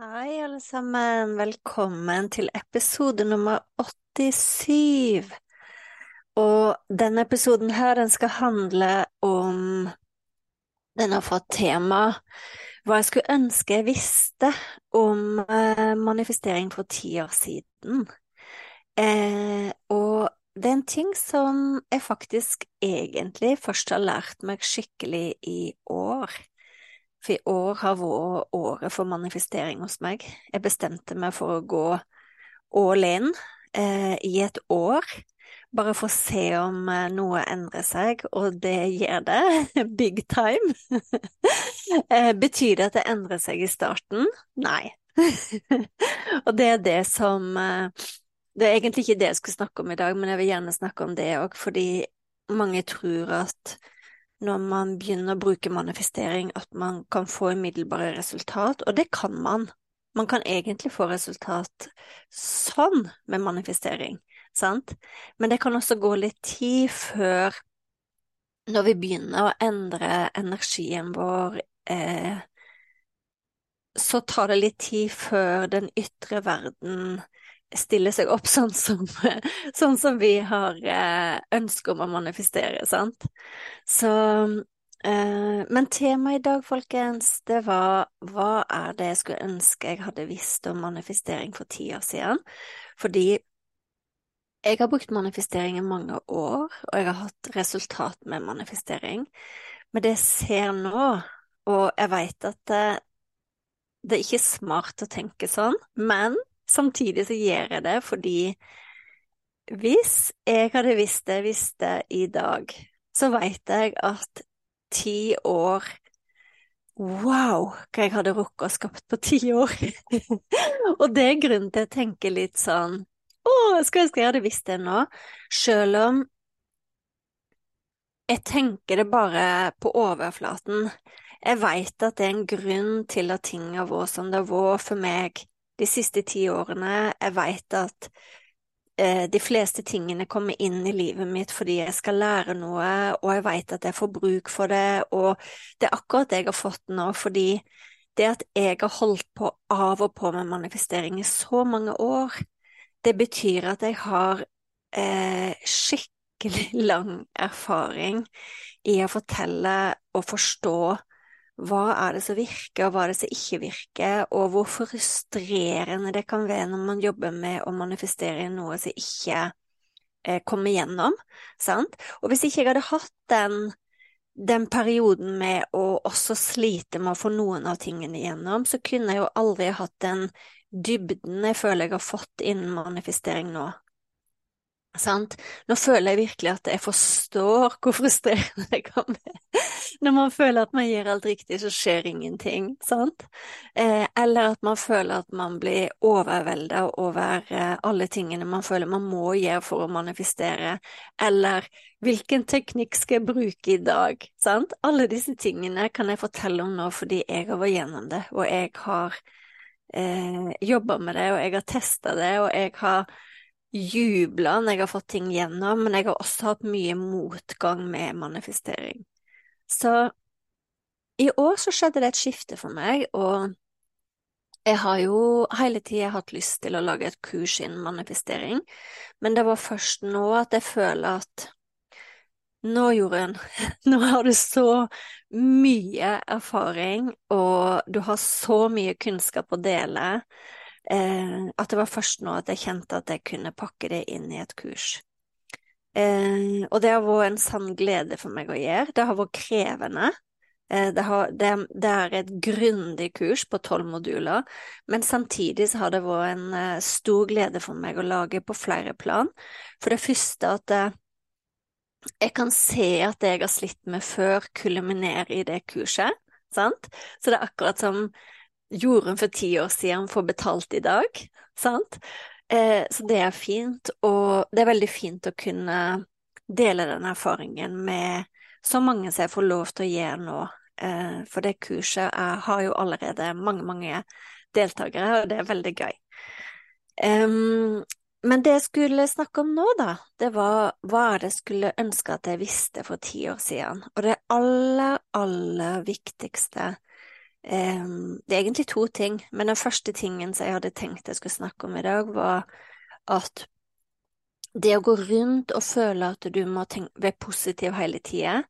Hei, alle sammen. Velkommen til episode nummer 87. Og denne episoden her, den skal handle om Den har fått tema hva jeg skulle ønske jeg visste om eh, manifestering for ti år siden. Eh, og det er en ting som jeg faktisk egentlig først har lært meg skikkelig i år. For i år har vært året for manifestering hos meg. Jeg bestemte meg for å gå all in eh, i et år, bare for å se om eh, noe endrer seg, og det gjør det. Big time. eh, betyr det at det endrer seg i starten? Nei. og det er det som eh, Det er egentlig ikke det jeg skulle snakke om i dag, men jeg vil gjerne snakke om det òg, fordi mange tror at når man begynner å bruke manifestering, at man kan få umiddelbare resultat, og det kan man. Man kan egentlig få resultat sånn med manifestering, sant? Men det kan også gå litt tid før, når vi begynner å endre energien vår, eh, så tar det litt tid før den ytre verden stille seg opp sånn som, sånn som vi har eh, ønske om å manifestere, sant. Så eh, Men temaet i dag, folkens, det var hva er det jeg skulle ønske jeg hadde visst om manifestering for ti år siden? Fordi jeg har brukt manifestering i mange år, og jeg har hatt resultat med manifestering. Men det jeg ser nå, og jeg veit at det, det er ikke smart å tenke sånn, men Samtidig så gjør jeg det fordi hvis jeg hadde visst det jeg visste i dag, så veit jeg at ti år Wow, hva jeg hadde rukket å skapt på ti år! og det er grunnen til å tenke litt sånn Å, skulle ønske jeg hadde visst det nå, sjøl om jeg tenker det bare på overflaten. Jeg veit at det er en grunn til at ting har vært som det har vært for meg de siste ti årene. Jeg veit at eh, de fleste tingene kommer inn i livet mitt fordi jeg skal lære noe, og jeg veit at jeg får bruk for det, og det er akkurat det jeg har fått nå, fordi det at jeg har holdt på av og på med manifestering i så mange år, det betyr at jeg har eh, skikkelig lang erfaring i å fortelle og forstå hva er det som virker, og hva er det som ikke virker, og hvor frustrerende det kan være når man jobber med å manifestere noe som ikke eh, kommer gjennom, sant? Og hvis ikke jeg hadde hatt den, den perioden med å også slite med å få noen av tingene igjennom, så kunne jeg jo aldri hatt den dybden jeg føler jeg har fått innen manifestering nå. Sant? Nå føler jeg virkelig at jeg forstår hvor frustrerende det kan være. Når man føler at man gjør alt riktig, så skjer ingenting, sant? Eh, eller at man føler at man blir overvelda over eh, alle tingene man føler man må gjøre for å manifestere. Eller hvilken teknikk skal jeg bruke i dag, sant? Alle disse tingene kan jeg fortelle om nå fordi jeg har vært gjennom det, og jeg har eh, jobba med det, og jeg har testa det, og jeg har jubla når jeg har fått ting gjennom, men jeg har også hatt mye motgang med manifestering. Så i år så skjedde det et skifte for meg, og Jeg har jo hele tida hatt lyst til å lage et kurs innen manifestering, men det var først nå at jeg føler at nå, Jorunn, nå har du så mye erfaring, og du har så mye kunnskap å dele, eh, at det var først nå at jeg kjente at jeg kunne pakke det inn i et kurs. Eh, og det har vært en sann glede for meg å gjøre. Det har vært krevende. Eh, det, har, det, det, er et grundig kurs på tolv moduler, men samtidig så har det vært en eh, stor glede for meg å lage på flere plan. For det første at uh, jeg kan se at det jeg har slitt med før, kulminerer i det kurset. Sant? Så det er akkurat som Jorunn for ti år siden får betalt i dag. Sant? Uh, så det er fint, og det er veldig fint å kunne dele den erfaringen med så mange som jeg får lov til å gjøre nå Eh, for det kurset jeg har jo allerede mange, mange deltakere, og det er veldig gøy. Um, men det jeg skulle snakke om nå, da, det var hva jeg skulle ønske at jeg visste for ti år siden. Og det aller, aller viktigste Det er egentlig to ting, men den første tingen som jeg hadde tenkt jeg skulle snakke om i dag, var at det å gå rundt og føle at du må tenke, være positiv hele tida,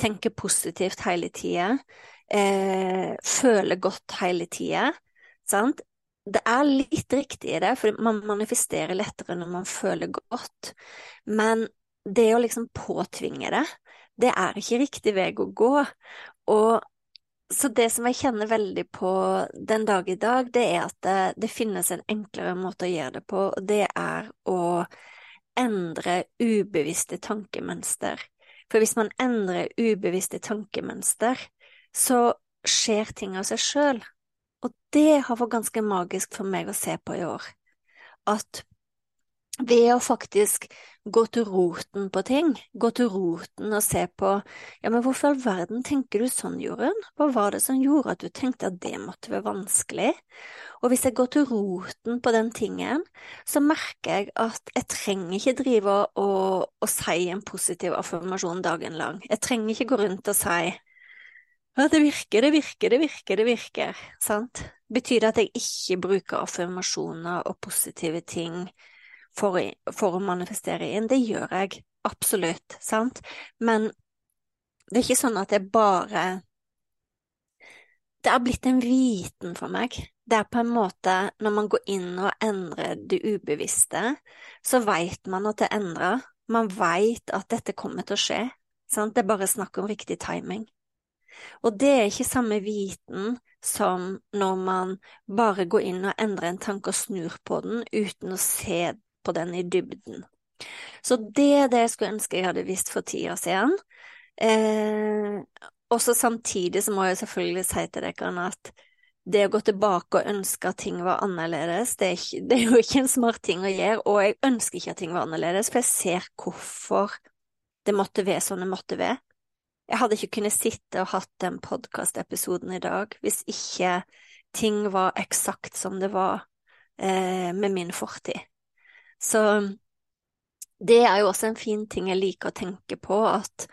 tenke positivt hele tida, eh, føle godt hele tida, sant. Det er litt riktig i det, for man manifesterer lettere når man føler godt, men det å liksom påtvinge det, det er ikke riktig vei å gå. Og så det som jeg kjenner veldig på den dag i dag, det er at det, det finnes en enklere måte å gjøre det på, og det er å endre ubevisste tankemønster. For hvis man endrer ubevisste tankemønster, så skjer ting av seg sjøl. Og det har vært ganske magisk for meg å se på i år. At ved å faktisk gå til roten på ting, gå til roten og se på ja, men hvorfor i all verden tenker du sånn, Jorunn, hva var det som gjorde at du tenkte at det måtte være vanskelig? Og hvis jeg går til roten på den tingen, så merker jeg at jeg trenger ikke drive og, og si en positiv affirmasjon dagen lang. Jeg trenger ikke gå rundt og si ja, det virker, det virker, det virker, det virker, sant? Betyr det at jeg ikke bruker affirmasjoner og positive ting for, for, å manifestere inn. Det gjør jeg absolutt, sant, men det er ikke sånn at jeg bare Det er blitt en viten for meg. Det er på en måte, når man går inn og endrer det ubevisste, så veit man at det endrer. Man veit at dette kommer til å skje. Sant? Det er bare snakk om riktig timing. Og det er ikke samme viten som når man bare går inn og endrer en tanke og snur på den uten å se på den i dybden. Så det er det jeg skulle ønske jeg hadde visst for ti år siden. Eh, også samtidig så må jeg selvfølgelig si til dere at det å gå tilbake og ønske at ting var annerledes, det er, ikke, det er, jo ikke en smart ting å gjøre, og jeg ønsker ikke at ting var annerledes, for jeg ser hvorfor det måtte være sånn det måtte være. Jeg hadde ikke kunnet sitte og hatt den podkastepisoden i dag hvis ikke ting var eksakt som det var eh, med min fortid. Så det er jo også en fin ting jeg liker å tenke på, at,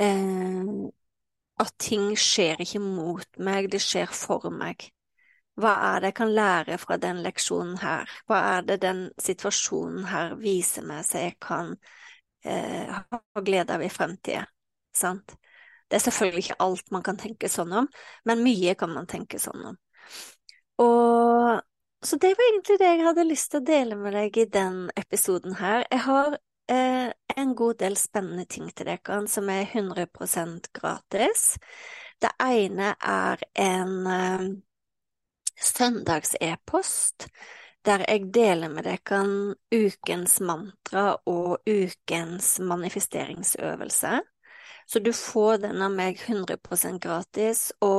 eh, at ting skjer ikke mot meg, det skjer for meg. Hva er det jeg kan lære fra den leksjonen her? Hva er det den situasjonen her viser meg så jeg kan eh, ha glede av i fremtiden? Sant? Det er selvfølgelig ikke alt man kan tenke sånn om, men mye kan man tenke sånn om. Og så det var egentlig det jeg hadde lyst til å dele med deg i den episoden her. Jeg har eh, en god del spennende ting til dere som er 100% gratis. Det ene er en eh, søndags-e-post der jeg deler med dere ukens mantra og ukens manifesteringsøvelse. Så du får den av meg 100% gratis, og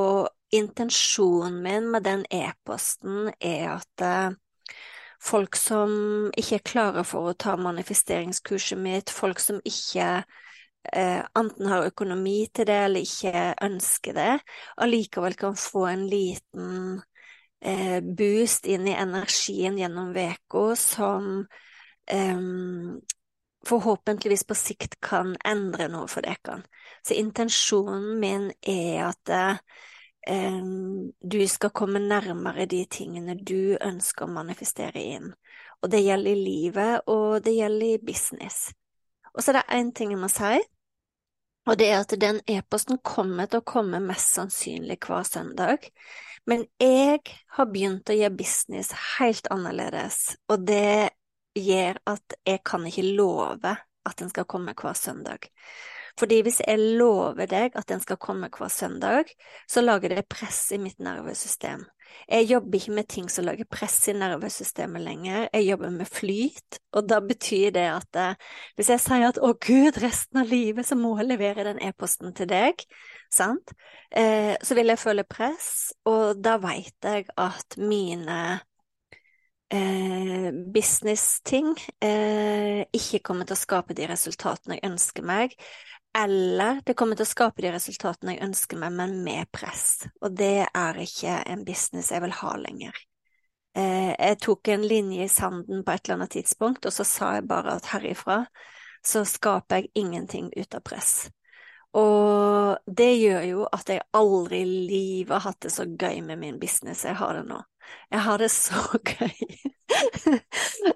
intensjonen min med den e-posten er at eh, folk som ikke er klare for å ta manifesteringskurset mitt, folk som ikke eh, enten har økonomi til det eller ikke ønsker det, allikevel kan få en liten eh, boost inn i energien gjennom uka som eh, forhåpentligvis på sikt kan endre noe for dere. Så intensjonen min er at du skal komme nærmere de tingene du ønsker å manifestere inn. Og det gjelder i livet, og det gjelder i business. Og så er det én ting jeg må si, og det er at den e-posten kommer til å komme mest sannsynlig hver søndag. Men jeg har begynt å gjøre business helt annerledes, og det gjør at jeg kan ikke love at den skal komme hver søndag. Fordi hvis jeg lover deg at den skal komme hver søndag, så lager det press i mitt nervesystem. Jeg jobber ikke med ting som lager press i nervesystemet lenger, jeg jobber med flyt, og da betyr det at eh, hvis jeg sier at å gud, resten av livet så må jeg levere den e-posten til deg, sant, eh, så vil jeg føle press, og da veit jeg at mine eh, business-ting eh, ikke kommer til å skape de resultatene jeg ønsker meg, eller det kommer til å skape de resultatene jeg ønsker meg, men med press. Og det er ikke en business jeg vil ha lenger. Eh, jeg tok en linje i sanden på et eller annet tidspunkt, og så sa jeg bare at herifra så skaper jeg ingenting ut av press. Og det gjør jo at jeg aldri i livet har hatt det så gøy med min business jeg har det nå. Jeg har det så gøy.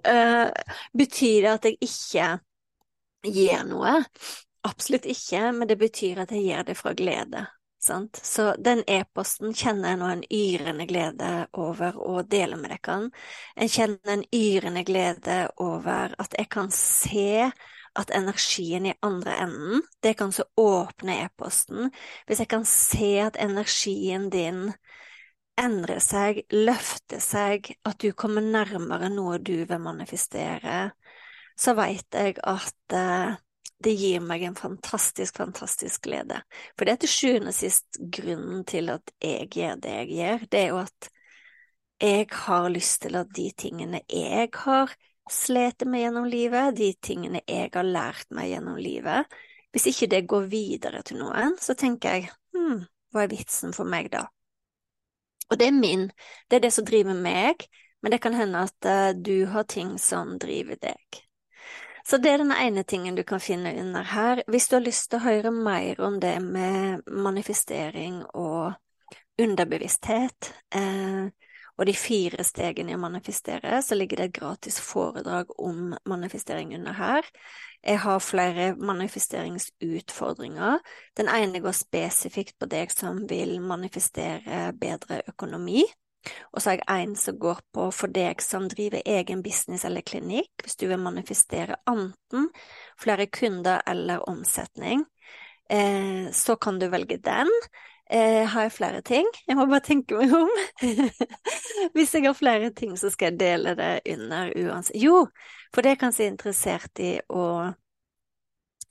uh, betyr det at jeg ikke gir noe? Absolutt ikke, men det betyr at jeg gjør det fra glede. Sant? Så den e-posten kjenner jeg nå en yrende glede over å dele med dere. Jeg kjenner en yrende glede over at jeg kan se at energien i andre enden, det kan så åpne e-posten. Hvis jeg kan se at energien din endrer seg, løfter seg, at du kommer nærmere noe du vil manifestere, så veit jeg at uh, det gir meg en fantastisk, fantastisk glede. For det er til sjuende og sist grunnen til at jeg gjør det jeg gjør, det er jo at jeg har lyst til at de tingene jeg har slitt med gjennom livet, de tingene jeg har lært meg gjennom livet, hvis ikke det går videre til noen, så tenker jeg hm, hva er vitsen for meg da? Og det er min, det er det som driver meg, men det kan hende at uh, du har ting som driver deg. Så det er den ene tingen du kan finne under her. Hvis du har lyst til å høre mer om det med manifestering og underbevissthet, eh, og de fire stegene i å manifestere, så ligger det et gratis foredrag om manifestering under her. Jeg har flere manifesteringsutfordringer. Den ene går spesifikt på deg som vil manifestere bedre økonomi. Og så har jeg en som går på for deg som driver egen business eller klinikk, hvis du vil manifestere enten flere kunder eller omsetning, eh, så kan du velge den. Eh, har jeg flere ting? Jeg må bare tenke meg om. hvis jeg har flere ting, så skal jeg dele det under uansett. Jo, for det er kanskje interessert i å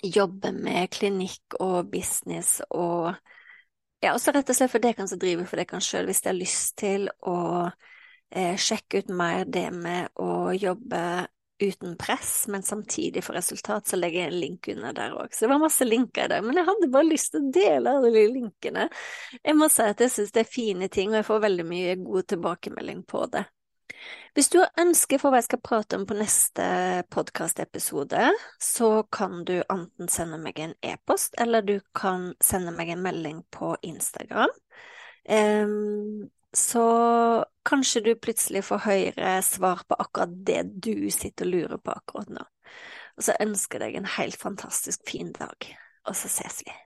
jobbe med klinikk og business og ja, også rett og slett for det kan så drive for dere sjøl, hvis dere har lyst til å eh, sjekke ut mer det med å jobbe uten press, men samtidig få resultat, så legger jeg en link under der òg. Så det var masse linker der, men jeg hadde bare lyst til å dele alle de linkene. Jeg må si at jeg syns det er fine ting, og jeg får veldig mye god tilbakemelding på det. Hvis du har ønsker for hva jeg skal prate om på neste podkastepisode, så kan du enten sende meg en e-post, eller du kan sende meg en melding på Instagram. Um, så kanskje du plutselig får høre svar på akkurat det du sitter og lurer på akkurat nå. Og så ønsker jeg deg en helt fantastisk fin dag, og så ses vi.